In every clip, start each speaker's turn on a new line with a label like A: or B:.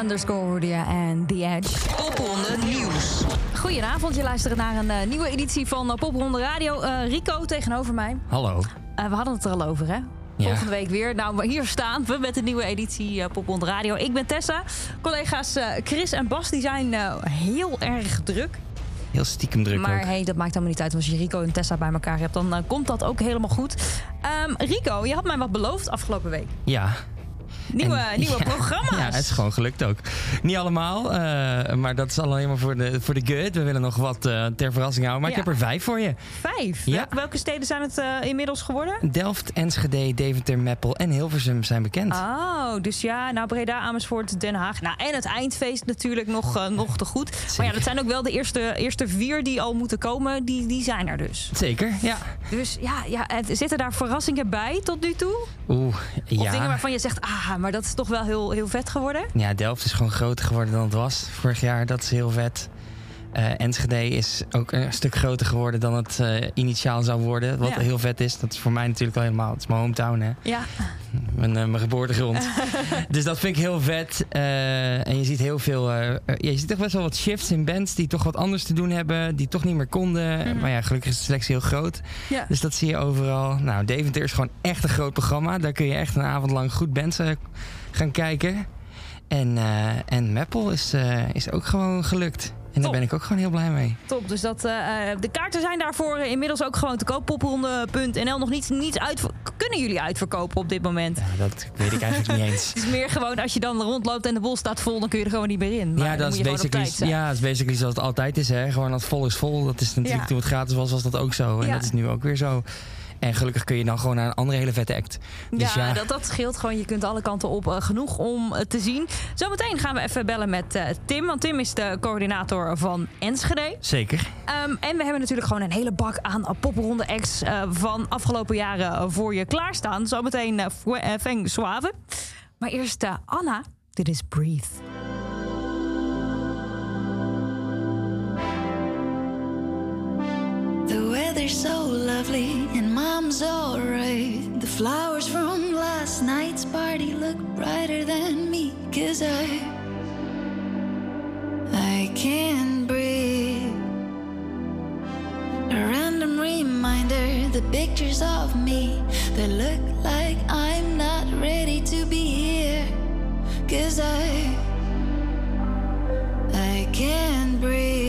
A: Underscore Rudia en The Edge.
B: Popronde Nieuws.
A: Goedenavond, je luistert naar een eh, nieuwe editie van uh, Popronde Radio. Eh, Rico tegenover mij.
C: Hallo.
A: we hadden het er al over, hè? Volgende week weer. Nou, hier staan we met een nieuwe editie uh, Popronde Radio. Ik ben Tessa. Collega's Chris en Bas die zijn heel erg druk.
C: Heel stiekem druk
A: Maar
C: ook.
A: hey, dat maakt helemaal niet uit. Als je Rico en Tessa bij elkaar hebt, dan komt dat ook helemaal goed. Um, Rico, je had mij wat beloofd afgelopen week.
C: Ja,
A: Nieuwe, en, nieuwe
C: ja,
A: programma's.
C: Ja, het is gewoon gelukt ook. Niet allemaal, uh, maar dat is alleen maar voor de, voor de good. We willen nog wat uh, ter verrassing houden. Maar ja. ik heb er vijf voor je.
A: Vijf? Ja. Welke steden zijn het uh, inmiddels geworden?
C: Delft, Enschede, Deventer, Meppel en Hilversum zijn bekend.
A: Oh, dus ja, nou Breda, Amersfoort, Den Haag. Nou, en het eindfeest natuurlijk nog, nog te goed. Zeker. Maar ja, dat zijn ook wel de eerste, eerste vier die al moeten komen. Die, die zijn er dus.
C: Zeker, ja.
A: Dus ja, ja, zitten daar verrassingen bij tot nu toe?
C: Oeh, ja.
A: Of dingen waarvan je zegt, ah, maar dat is toch wel heel, heel vet geworden?
C: Ja, Delft is gewoon groter geworden dan het was vorig jaar. Dat is heel vet. Uh, Enschede is ook een stuk groter geworden dan het uh, initiaal zou worden. Wat ja. heel vet is. Dat is voor mij natuurlijk al helemaal. Het is mijn hometown, hè?
A: Ja.
C: Mijn, uh, mijn geboortegrond. dus dat vind ik heel vet. en je ziet heel veel. je ziet toch best wel wat shifts in bands die toch wat anders te doen hebben. Die toch niet meer konden. Mm -hmm. Maar ja, gelukkig is de selectie heel groot.
A: Ja.
C: Dus dat zie je overal. Nou, Deventer is gewoon echt een groot programma. Daar kun je echt een avond lang goed bands gaan kijken. En, en Meppel is, is ook gewoon gelukt. En daar ben ik ook gewoon heel blij mee.
A: Top, dus dat, uh, de kaarten zijn daarvoor inmiddels ook gewoon te koop. Popronde.nl nog niet, niet uit. Kunnen jullie uitverkopen op dit moment?
C: Ja, dat weet ik eigenlijk niet eens.
A: Het is meer gewoon als je dan rondloopt en de bol staat vol, dan kun je er gewoon niet meer in. Maar
C: ja, dat is, basically, ja, dat is basically zoals het altijd is. Hè. Gewoon als het vol is vol. Dat is natuurlijk ja. toen het gratis was, was dat ook zo. En dat is nu ook weer zo. En gelukkig kun je dan gewoon naar een andere hele vette act.
A: Dus ja, ja. Dat, dat scheelt gewoon. Je kunt alle kanten op uh, genoeg om uh, te zien. Zometeen gaan we even bellen met uh, Tim. Want Tim is de coördinator van Enschede.
C: Zeker.
A: Um, en we hebben natuurlijk gewoon een hele bak aan popronde acts van afgelopen jaren voor je klaarstaan. Zometeen Feng Suave. Maar eerst Anna. Dit is Breathe.
D: The weather's so lovely and mom's alright. The flowers from last night's party look brighter than me, cause I. I can't breathe. A random reminder, the pictures of me that look like I'm not ready to be here, cause I. I can't breathe.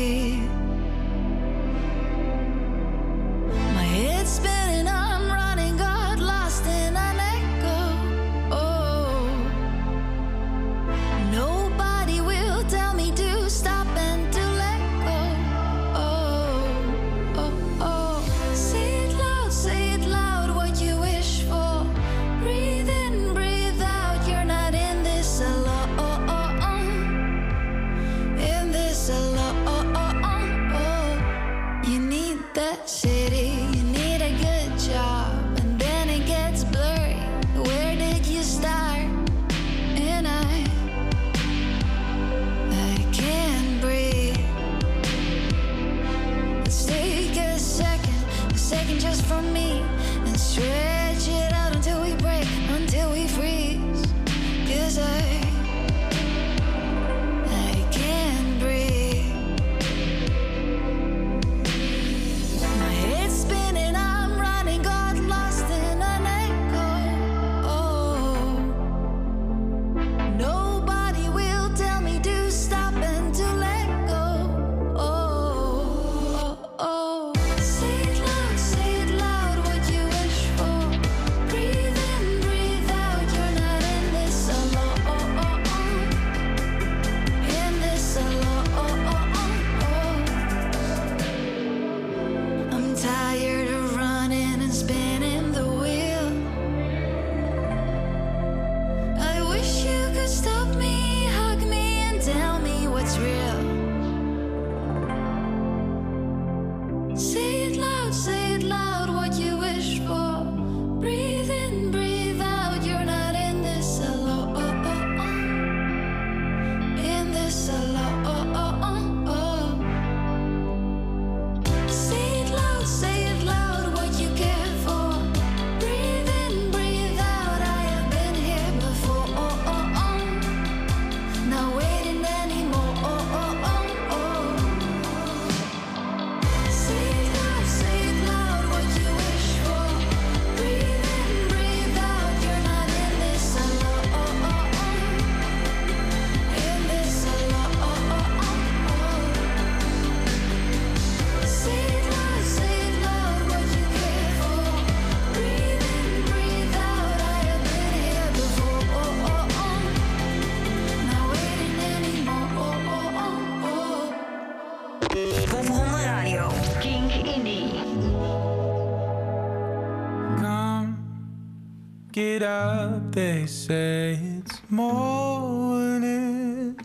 E: get up, they say it's morning.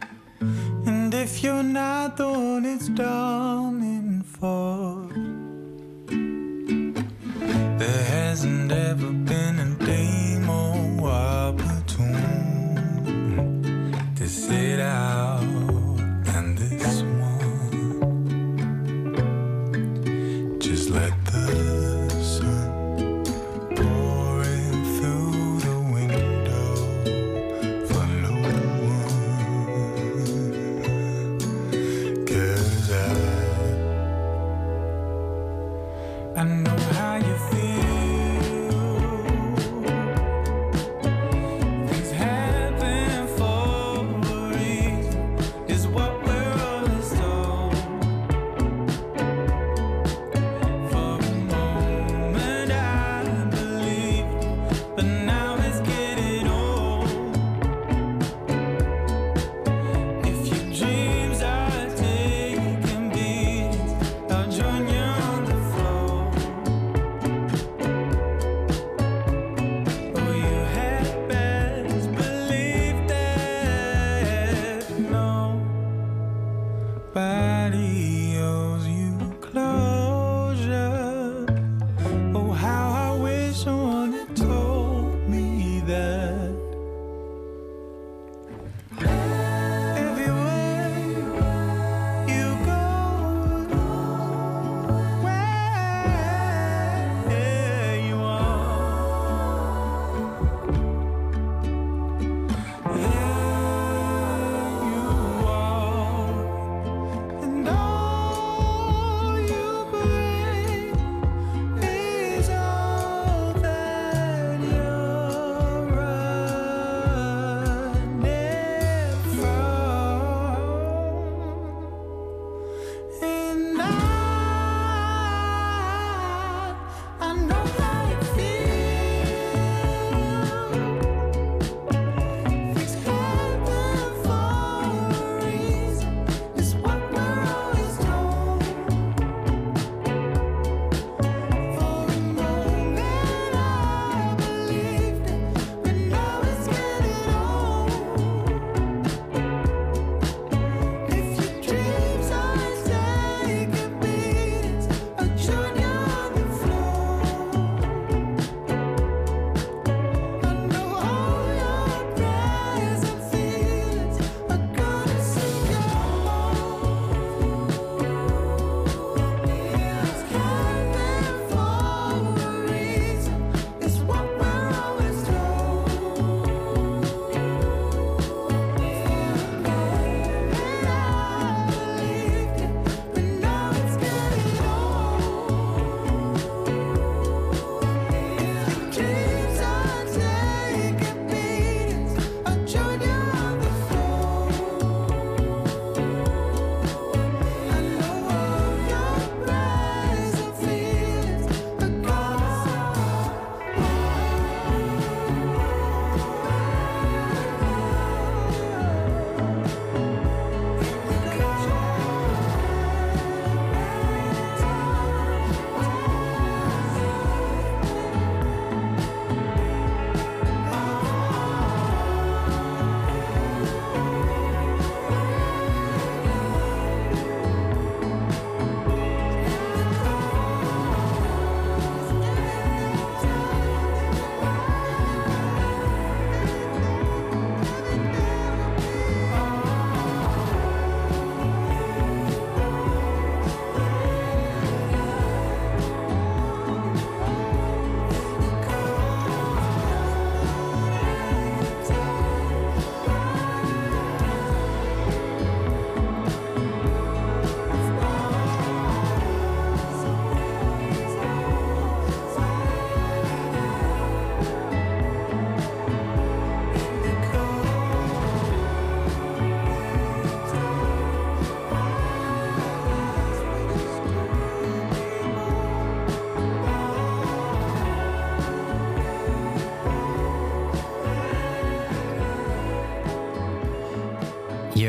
E: And if you're not the it's
B: dawn.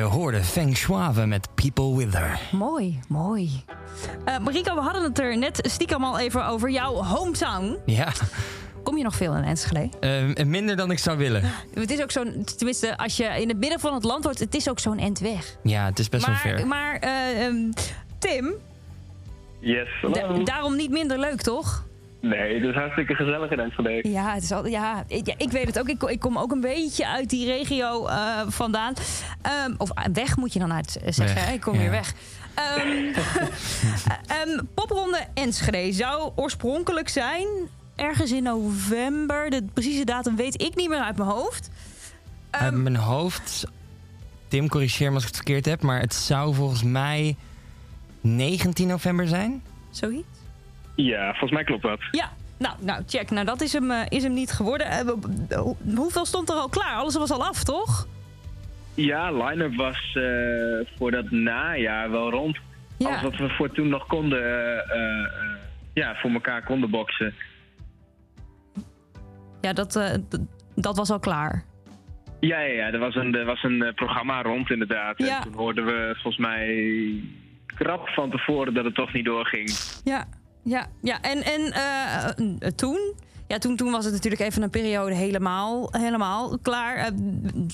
B: hoorde Feng Shuave met People With Her.
A: Mooi, mooi. Uh, Marika, we hadden het er net stiekem al even over jouw hometown.
B: Ja.
A: Kom je nog veel in Enschede?
C: Uh, minder dan ik zou willen.
A: Het is ook zo'n, tenminste, als je in het midden van het land wordt, het is ook zo'n end weg.
C: Ja, het is best wel ver.
A: Maar eh, ehm, Tim.
F: Yes.
A: Daarom niet minder leuk, toch?
F: Nee, het is hartstikke gezellig in Enschede.
A: Ja, het is al, ja, ik, ja, ik weet het ook. Ik, ik kom ook een beetje uit die regio eh, vandaan. Ehm, of ah, weg moet je dan uit eh, zeggen.
C: Weg?
A: Ik kom
C: ja.
A: weer weg. Ehm, ehm, popronde Enschede zou oorspronkelijk zijn ergens in november. De precieze datum weet ik niet meer uit mijn hoofd.
C: Uit mijn hoofd, Tim, corrigeer me als ik het verkeerd heb, maar het zou volgens mij 19 november zijn.
A: zoiets?
F: Ja, volgens mij klopt dat.
A: Ja, nou, nou check. Nou, dat is hem, eh, is hem niet geworden. Eh, ho- hoeveel stond er al klaar? Alles was al af, toch?
F: Ja, line-up was eh, voor dat najaar wel rond.
A: Ja.
F: Alles wat we voor toen nog konden, eh, eh, ja, voor elkaar konden boksen.
A: Ja, dat, eh, dat was al klaar.
F: Ja, ja, ja er was een, er was een eh, programma rond inderdaad.
A: Ja.
F: En toen hoorden we volgens mij krap van tevoren dat het toch niet doorging.
A: Ja, ja, ja. En, en eh, eh, toen? Ja, toen, toen was het natuurlijk even een periode helemaal, helemaal klaar. Eh,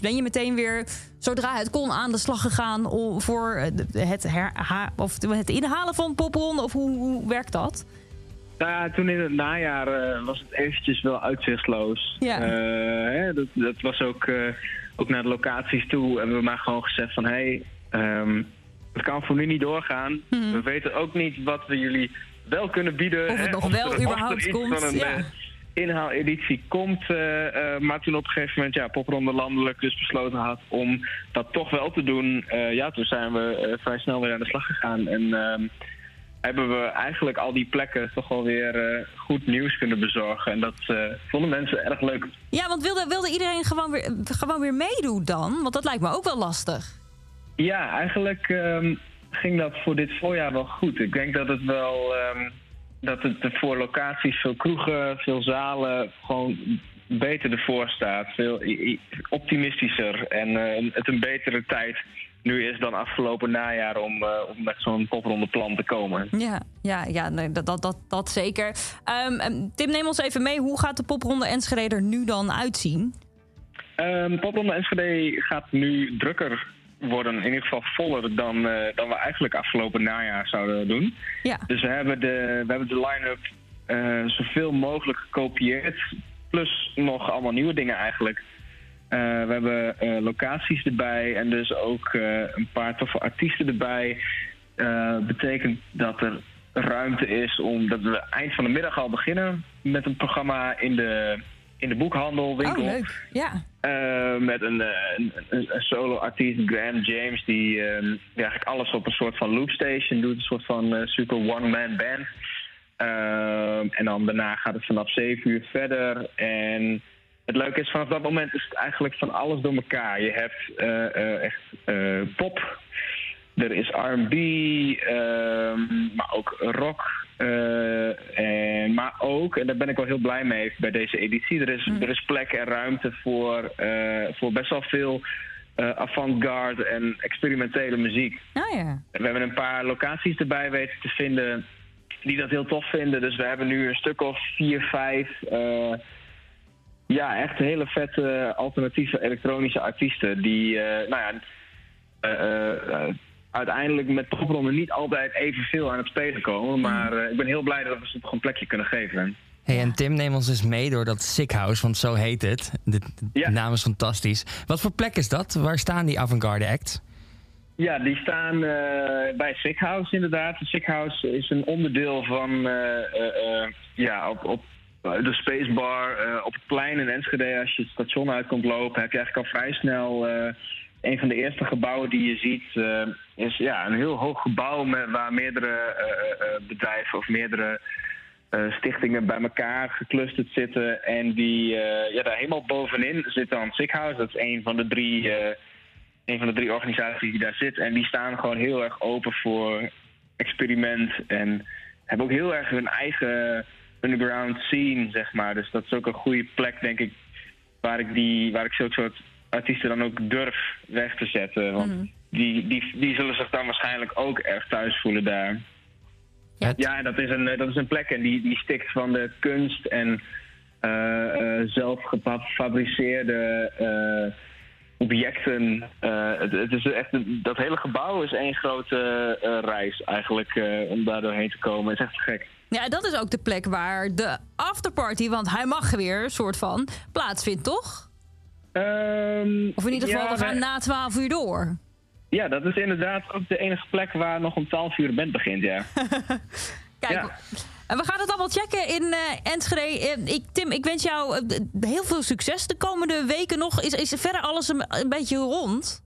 A: ben je meteen weer, zodra het kon, aan de slag gegaan om, voor het, herha- of het inhalen van popronde? Of hoe, hoe werkt dat?
F: Nou ja, toen in het najaar was het eventjes wel uitzichtloos.
A: Ja.
F: Hè, dat, dat was ook, ook naar de locaties toe. Hebben we maar gewoon gezegd van... hé, hey, ehm, het kan voor nu niet doorgaan. We weten ook niet wat we jullie wel kunnen bieden.
A: Of het
F: hè,
A: nog wel
F: er
A: überhaupt komt,
F: een
A: ja.
F: eh, inhaaleditie komt. eh, eh, maar toen op een gegeven moment ja, Popronde Landelijk dus besloten had... om dat toch wel te doen. ja, toen zijn we vrij snel weer aan de slag gegaan. En... ehm, hebben we eigenlijk al die plekken toch wel weer goed nieuws kunnen bezorgen. En dat vonden mensen erg leuk.
A: Ja, want wilde, wilde iedereen gewoon weer, gewoon weer meedoen dan? Want dat lijkt me ook wel lastig.
F: Ja, eigenlijk ehm, ging dat voor dit voorjaar wel goed. Ik denk dat het wel ehm, dat het voor locaties, veel kroegen, veel zalen gewoon beter ervoor staat. Veel optimistischer en eh, het een betere tijd nu is dan afgelopen najaar om, eh, om met zo'n popronde plan te komen.
A: Ja, ja, ja nee, dat, dat, dat, dat zeker. Ehm, ehm, Tim, neem ons even mee. Hoe gaat de popronde Enschede er nu dan uitzien?
F: Ehm Popronde Enschede gaat nu drukker worden. In ieder geval voller dan, eh, dan we eigenlijk afgelopen najaar zouden doen.
A: Ja,
F: Dus we hebben de, we hebben de line-up eh, zoveel mogelijk gekopieerd. Plus nog allemaal nieuwe dingen eigenlijk. Eh, we hebben locaties erbij en dus ook een paar toffe artiesten erbij. Betekent dat er ruimte is om dat we eind van de middag al beginnen met een programma in de, in de boekhandel, winkel.
A: oh leuk. Ja,
F: Eh, met een, eh, een, een, een solo-artiest, Graham James, die, eh, die eigenlijk alles op een soort van loopstation doet. Een soort van eh, super one-man band. Eh, en dan daarna gaat het vanaf 7 uur verder. En het leuke is, vanaf dat moment is het eigenlijk van alles door elkaar. Je hebt echt pop, er is R&B, ehm, maar ook rock. eh, en, maar ook, en daar ben ik wel heel blij mee bij deze editie... er is, er is plek en ruimte voor, eh, voor best wel veel eh, avant-garde en experimentele muziek.
A: ah ja.
F: We hebben een paar locaties erbij weten te vinden die dat heel tof vinden. Dus we hebben nu een stuk of vier, vijf... ja, echt hele vette alternatieve elektronische artiesten... die, nou ja... uiteindelijk met popronde niet altijd evenveel aan het spelen komen. Maar eh, ik ben heel blij dat we ze toch een plekje kunnen geven.
C: Hey, en Tim, neem ons dus mee door dat Sick House, want zo heet het. De,
F: Ja.
C: naam is fantastisch. Wat voor plek is dat? Waar staan die avant-garde acts?
F: Ja, die staan eh, bij Sick House inderdaad. Sick House is een onderdeel van eh, ja, op, op de Spacebar op het plein in Enschede. Als je het station uit komt lopen, heb je eigenlijk al vrij snel een van de eerste gebouwen die je ziet. eh, is ja, een heel hoog gebouw met, waar meerdere eh, eh, bedrijven of meerdere stichtingen bij elkaar geclusterd zitten. En die, ja, daar helemaal bovenin zit dan Sick House. Dat is een van de drie. een van de drie organisaties die daar zit. En die staan gewoon heel erg open voor experiment. En hebben ook heel erg hun eigen underground scene, zeg maar. Dus dat is ook een goede plek, denk ik, waar ik, die, waar ik zulke soort artiesten dan ook durf weg te zetten. Want die, die, die zullen zich dan waarschijnlijk ook erg thuis voelen daar.
A: Ja.
F: Ja, en dat is een, dat is een plek en die, die stikt van de kunst en
G: zelf gefabriceerde eh, objecten. Het, het is echt, een- dat hele gebouw is één grote reis eigenlijk om daar doorheen te komen. Het is echt gek.
A: Ja, dat is ook de plek waar de afterparty, want hij mag weer, soort van, plaatsvindt, toch?
G: Ehm,
A: Of in ieder geval,
G: ja,
A: we gaan na 12 uur door.
G: Ja, dat is inderdaad ook de enige plek waar nog om 12 uur de band begint, ja.
A: Kijk,
G: Ja.
A: we gaan het allemaal checken in eh Enschede. Eh, ik, Tim, ik wens jou eh, heel veel succes de komende weken nog. Is, is verder alles een, een beetje rond?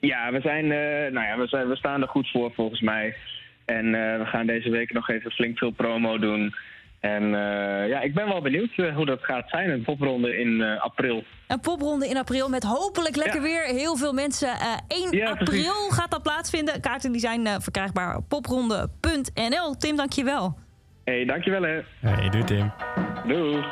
G: Ja, we, zijn, eh, nou ja, we, zijn, we staan er goed voor volgens mij. En we gaan deze week nog even flink veel promo doen. En eh, ja, ik ben wel benieuwd eh, hoe dat gaat zijn. Een popronde in eh, april.
A: Een popronde in april met hopelijk lekker
G: Ja.
A: weer heel veel mensen. Eh 1
G: Ja,
A: april
G: precies.
A: gaat dat plaatsvinden. Kaarten die zijn eh, verkrijgbaar op popronde.nl. Tim, dankjewel.
G: Hé, hey, dankjewel hè.
C: Hey, doe Tim.
G: Doei.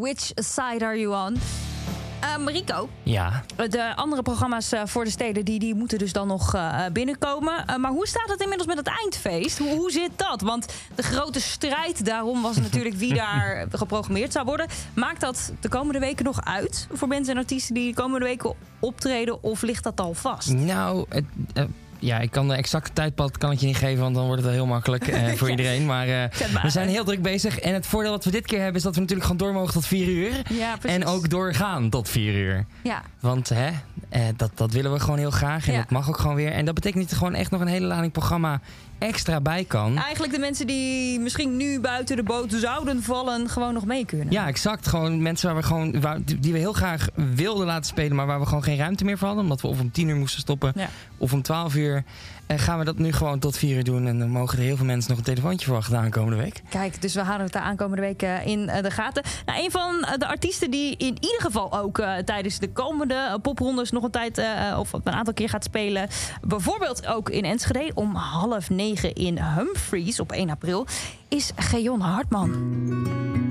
H: Which
D: side are you on? Ehm, Rico,
C: Ja.
D: de andere programma's eh, voor de steden die, die moeten dus dan nog eh, binnenkomen. Eh, maar hoe staat het inmiddels met het eindfeest? Hoe, hoe zit dat? Want de grote strijd daarom was natuurlijk wie daar geprogrammeerd zou worden. Maakt dat de komende weken nog uit voor mensen en artiesten die de komende weken optreden? Of ligt dat al vast?
C: Nou, het, ja, ik kan de exacte tijdpad kan ik je niet geven, want dan wordt het wel heel makkelijk eh, voor iedereen. Maar eh,
D: maar
C: we zijn heel druk bezig. En het voordeel dat we dit keer hebben is dat we natuurlijk gewoon door mogen tot 4 uur.
D: Ja.
C: En ook doorgaan tot 4 uur.
D: Ja,
C: Want hè, eh, dat, dat willen we gewoon heel graag. En
D: Ja.
C: dat mag ook gewoon weer. En dat betekent gewoon echt nog een hele lading programma extra bij kan.
D: eigenlijk de mensen die misschien nu buiten de boot zouden vallen, gewoon nog mee kunnen.
C: Ja, exact. Gewoon mensen waar we gewoon, waar, die we heel graag wilden laten spelen, maar waar we gewoon geen ruimte meer voor hadden. Omdat we of om 10 uur moesten stoppen
D: Ja.
C: of om 12 uur. En gaan we dat nu gewoon tot 4 uur doen. En dan mogen er heel veel mensen nog een telefoontje verwachten de aankomende week.
D: Kijk, dus we houden het de aankomende weken in eh, de gaten. Nou, een van eh, de artiesten die in ieder geval ook eh, tijdens de komende eh, poprondes nog een tijd eh, of een aantal keer gaat spelen. Bijvoorbeeld ook in Enschede om half negen in Humphries op 1 april. Is Geon Hartman.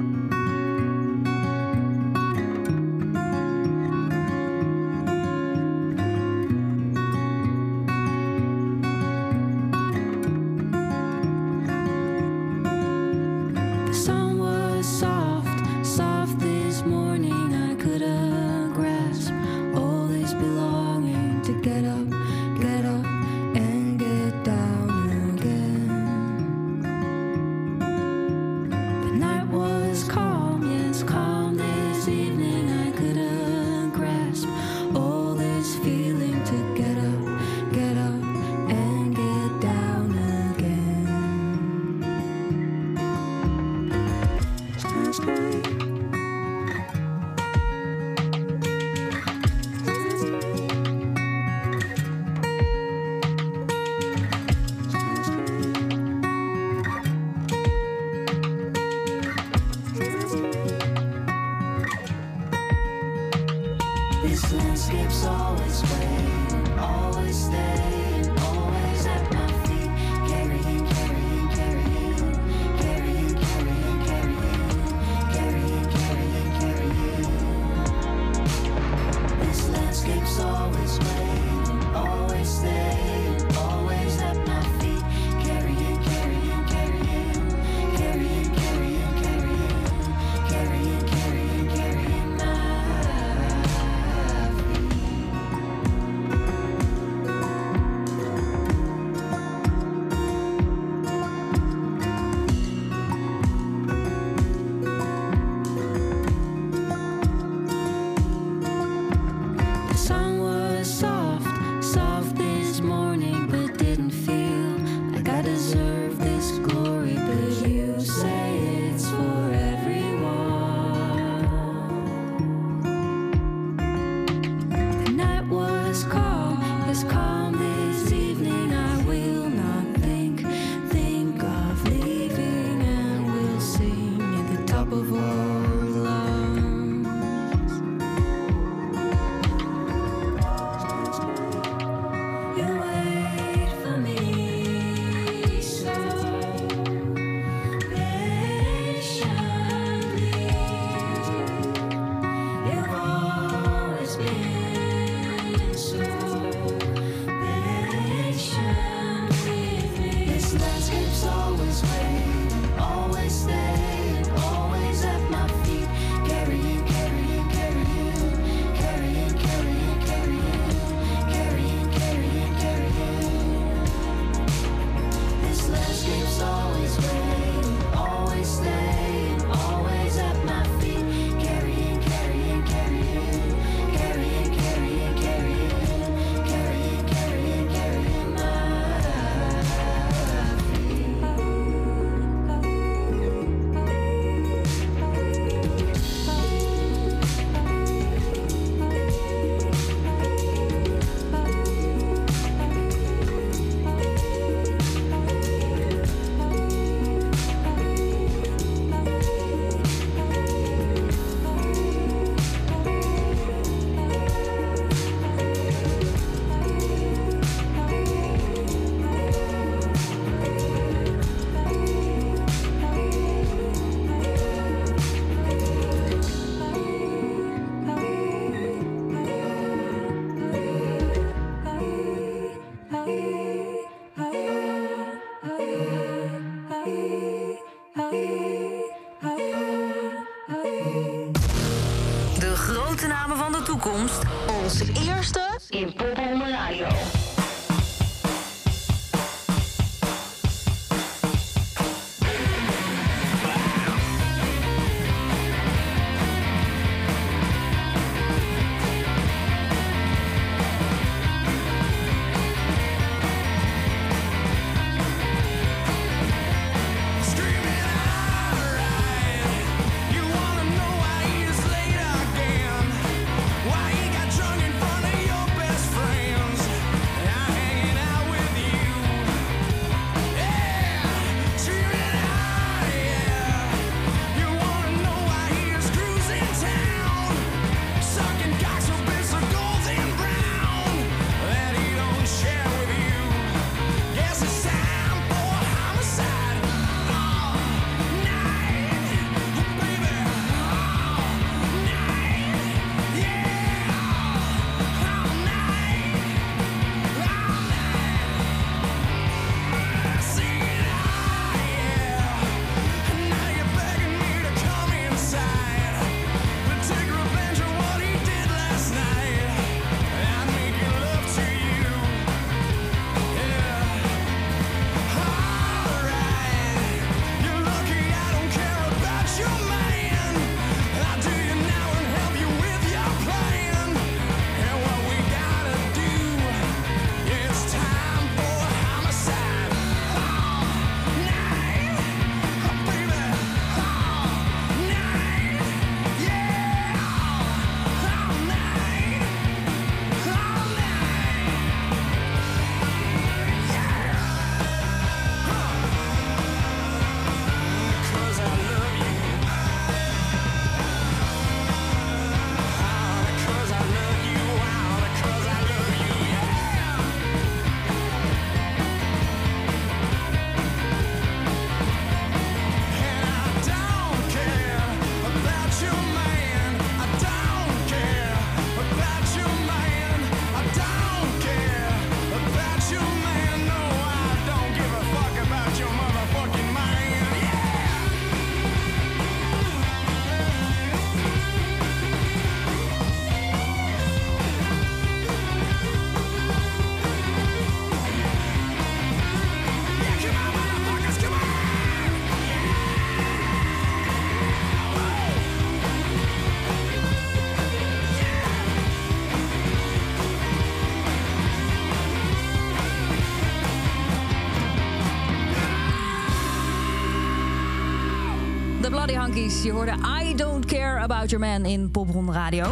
A: De Bloody Hankies. Je hoorde I Don't Care About Your Man in Popronde Radio.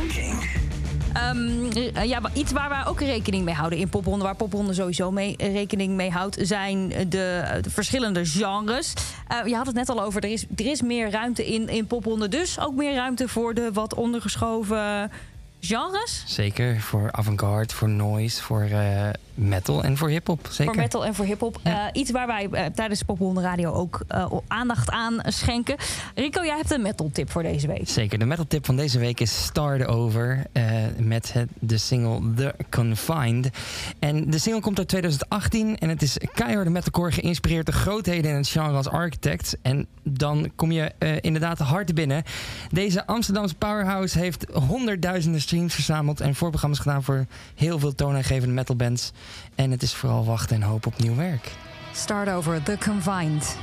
A: Ehm, eh, ja, iets waar wij ook rekening mee houden in popronde, waar popronde sowieso mee eh, rekening mee houdt, zijn de, de verschillende genres. Eh, je had het net al over, er is, er is meer ruimte in, in popronde, dus ook meer ruimte voor de wat ondergeschoven genres.
C: Zeker, voor avant-garde, voor noise, voor eh, metal en voor hip-hop. Zeker.
A: Voor metal en voor hip-hop.
C: Ja.
A: Eh, iets waar wij eh, tijdens Popronde Radio ook eh, aandacht aan schenken. Rico, jij hebt een metal tip voor deze week.
C: Zeker. De metal tip van deze week is Start Over met het, de single The Confined. En de single komt uit 2018 en het is keiharde metalcore geïnspireerd door grootheden in het genre als Architects. En dan kom je inderdaad hard binnen. Deze Amsterdamse powerhouse heeft honderdduizenden streams verzameld en voorprogramma's gedaan voor heel veel toonaangevende metalbands. En het is vooral wachten en hopen op nieuw werk.
A: Start over The Confined.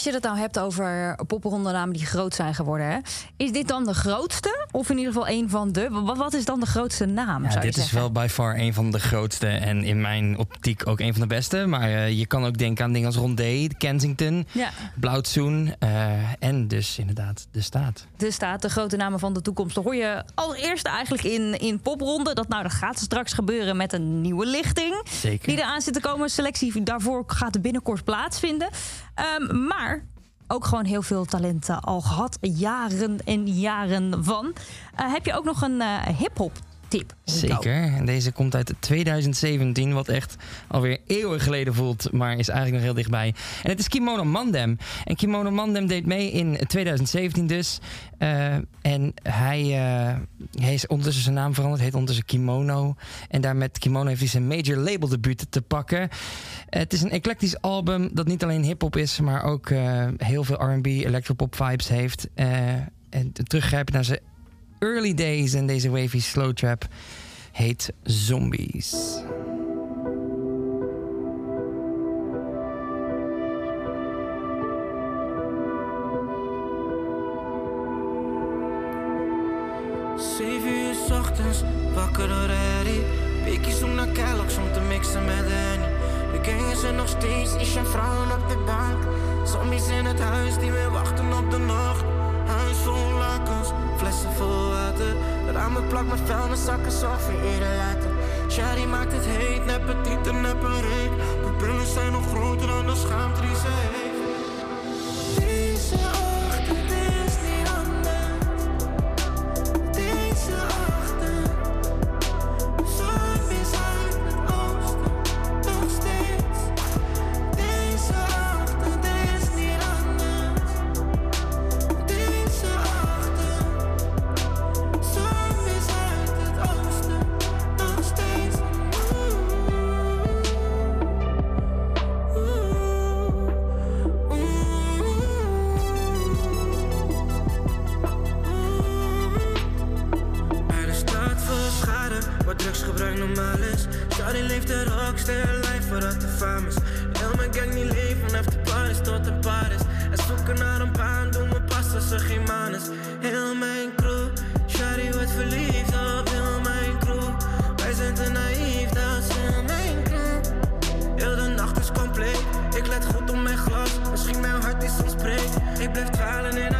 A: Als je het nou hebt over popronde die groot zijn geworden, hè, is dit dan de grootste? Of in ieder geval een van de? Wat, is dan de grootste naam?
C: Ja,
A: zou
C: dit is wel by far een van de grootste en in mijn optiek ook een van de beste. Maar eh, je kan ook denken aan dingen als Rondé, Kensington,
A: Ja.
C: Blauwtsoen eh, en dus inderdaad de staat.
A: De staat, de grote namen van de toekomst. Dat hoor je als eerste eigenlijk in, in popronde. Dat, nou, dat gaat straks gebeuren met een nieuwe lichting.
C: Zeker.
A: Die eraan zit te komen. Selectie daarvoor gaat binnenkort plaatsvinden. Ehm, maar ook gewoon heel veel talenten al gehad. Jaren en jaren van. Eh, heb je ook nog een eh hip-hop tip?
C: Zeker. En deze komt uit 2017, wat echt alweer eeuwen geleden voelt, maar is eigenlijk nog heel dichtbij. En het is Kimono Mandem. En Kimono Mandem deed mee in 2017 dus. Eh, en hij, hij is ondertussen zijn naam veranderd, heet ondertussen Kimono. En daar met Kimono heeft hij zijn major label debuut te pakken. het is een eclectisch album dat niet alleen hip-hop is, maar ook eh, heel veel RB, electropop vibes heeft. En teruggrijpen naar zijn early days en deze wavy slow trap heet Zombies.
I: Ochtends, wakker door herrie. Pikjes doen naar Kellogg's om te mixen met. De gang is er nog steeds, is en vrouwen op de bank. Zombies in het huis die weer wachten op de nacht. Huis vol lakens, flessen vol water. Ramen plak met vuilniszakken, zorg voor eerder later. Shari maakt het heet, neppe tieten, neppe reet. Pupillen zijn nog groter dan de schaamte die ze heeft. Deze Heel mijn crew, Shari wordt verliefd op heel mijn crew. Wij zijn te naïef, dat is heel mijn crew. Heel de nacht is compleet, ik let goed op mijn glas. Misschien mijn hart is soms breed. Ik blijf dwalen in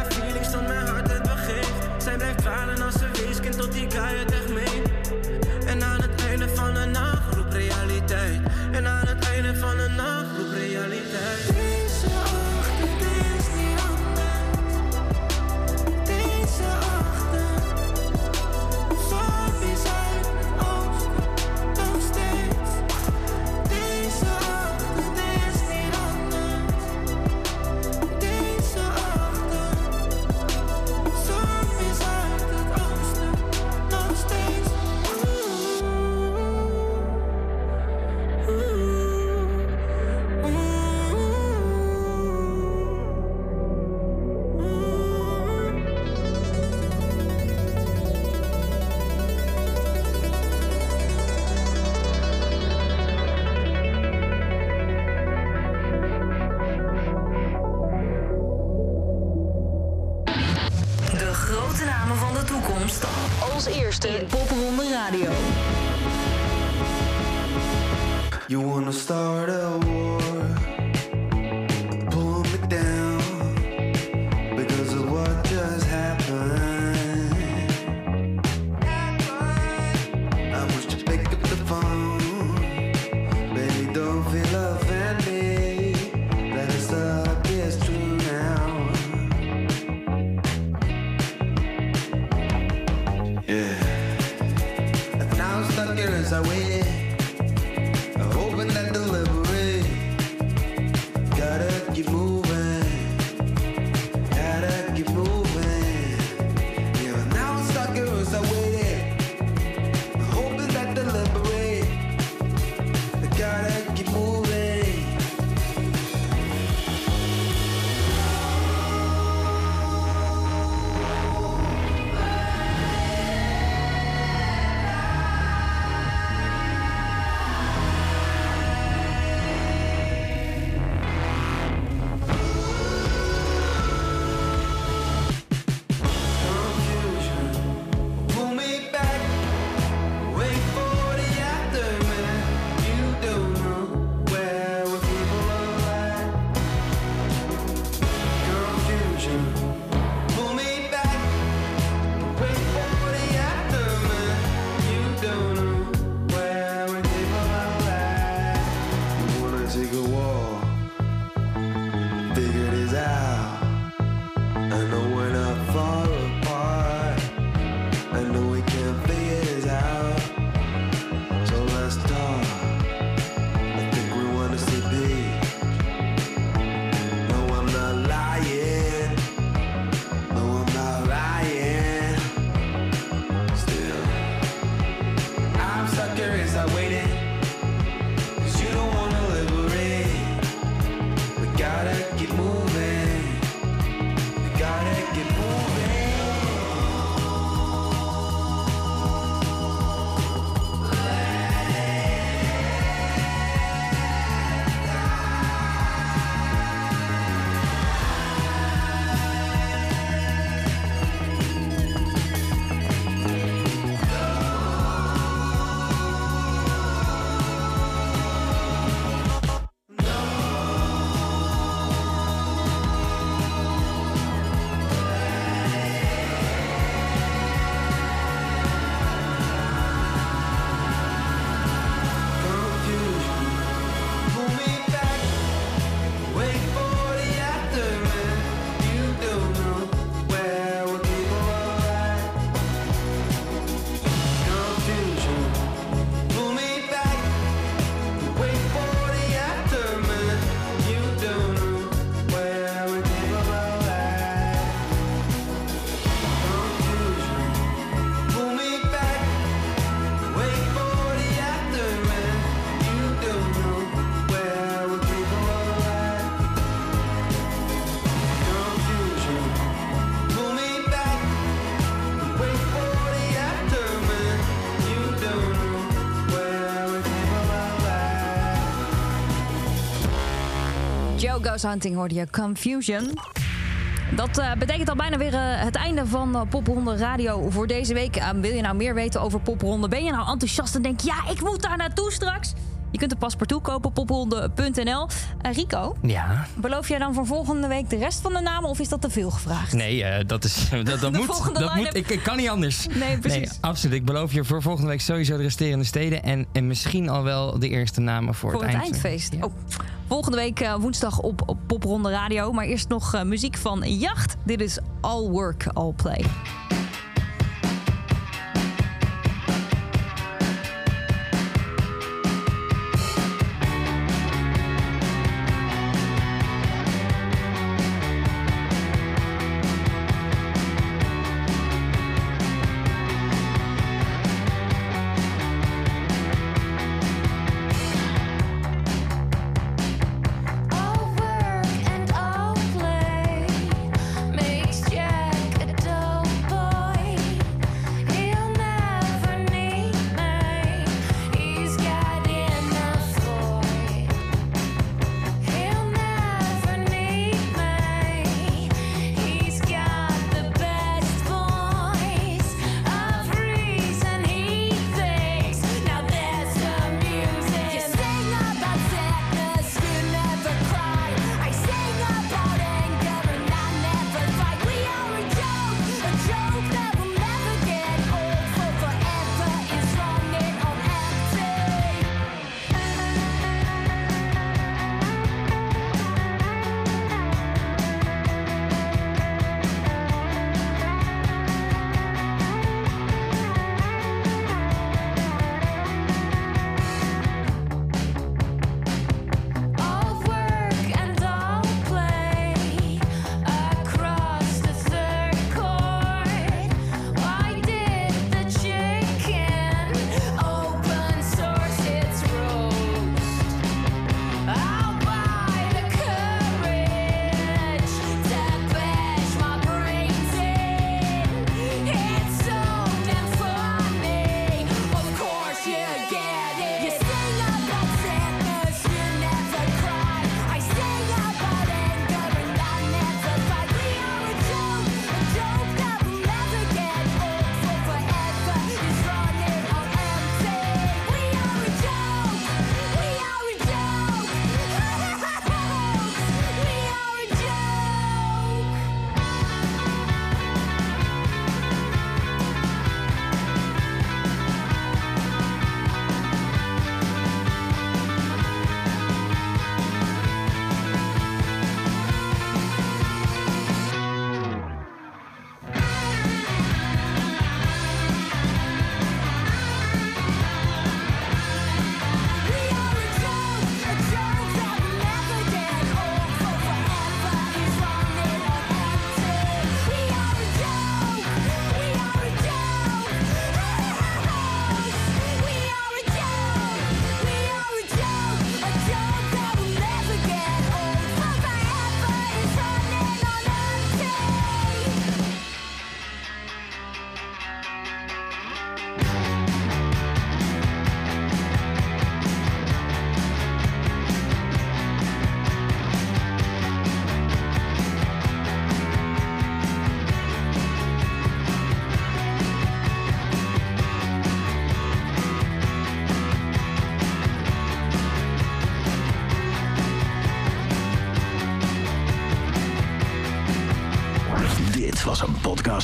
J: I waited
D: Ghost Hunting hoorde je Confusion. Dat eh, betekent al bijna weer eh, het einde van eh, Popronde Radio voor deze week. Wil je nou meer weten over Popronde? Ben je nou enthousiast en denk je, ja, ik moet daar naartoe straks? Je kunt een paspartout kopen, popronde.nl. Rico,
C: Ja.
D: beloof jij dan voor volgende week de rest van de namen of is dat te veel gevraagd?
C: Nee, dat, is, dat, dat
D: De
C: moet. Dat moet ik, ik kan niet anders.
D: Nee, precies.
C: absoluut. Ik beloof je voor volgende week sowieso de resterende steden. En, en misschien al wel de eerste namen voor,
D: Voor het
C: eind-
D: eindfeest.
C: Ja.
D: Oh, volgende week eh, woensdag op, op Popronde Radio. Maar eerst nog eh, muziek van Jacht. Dit is All Work, All Play.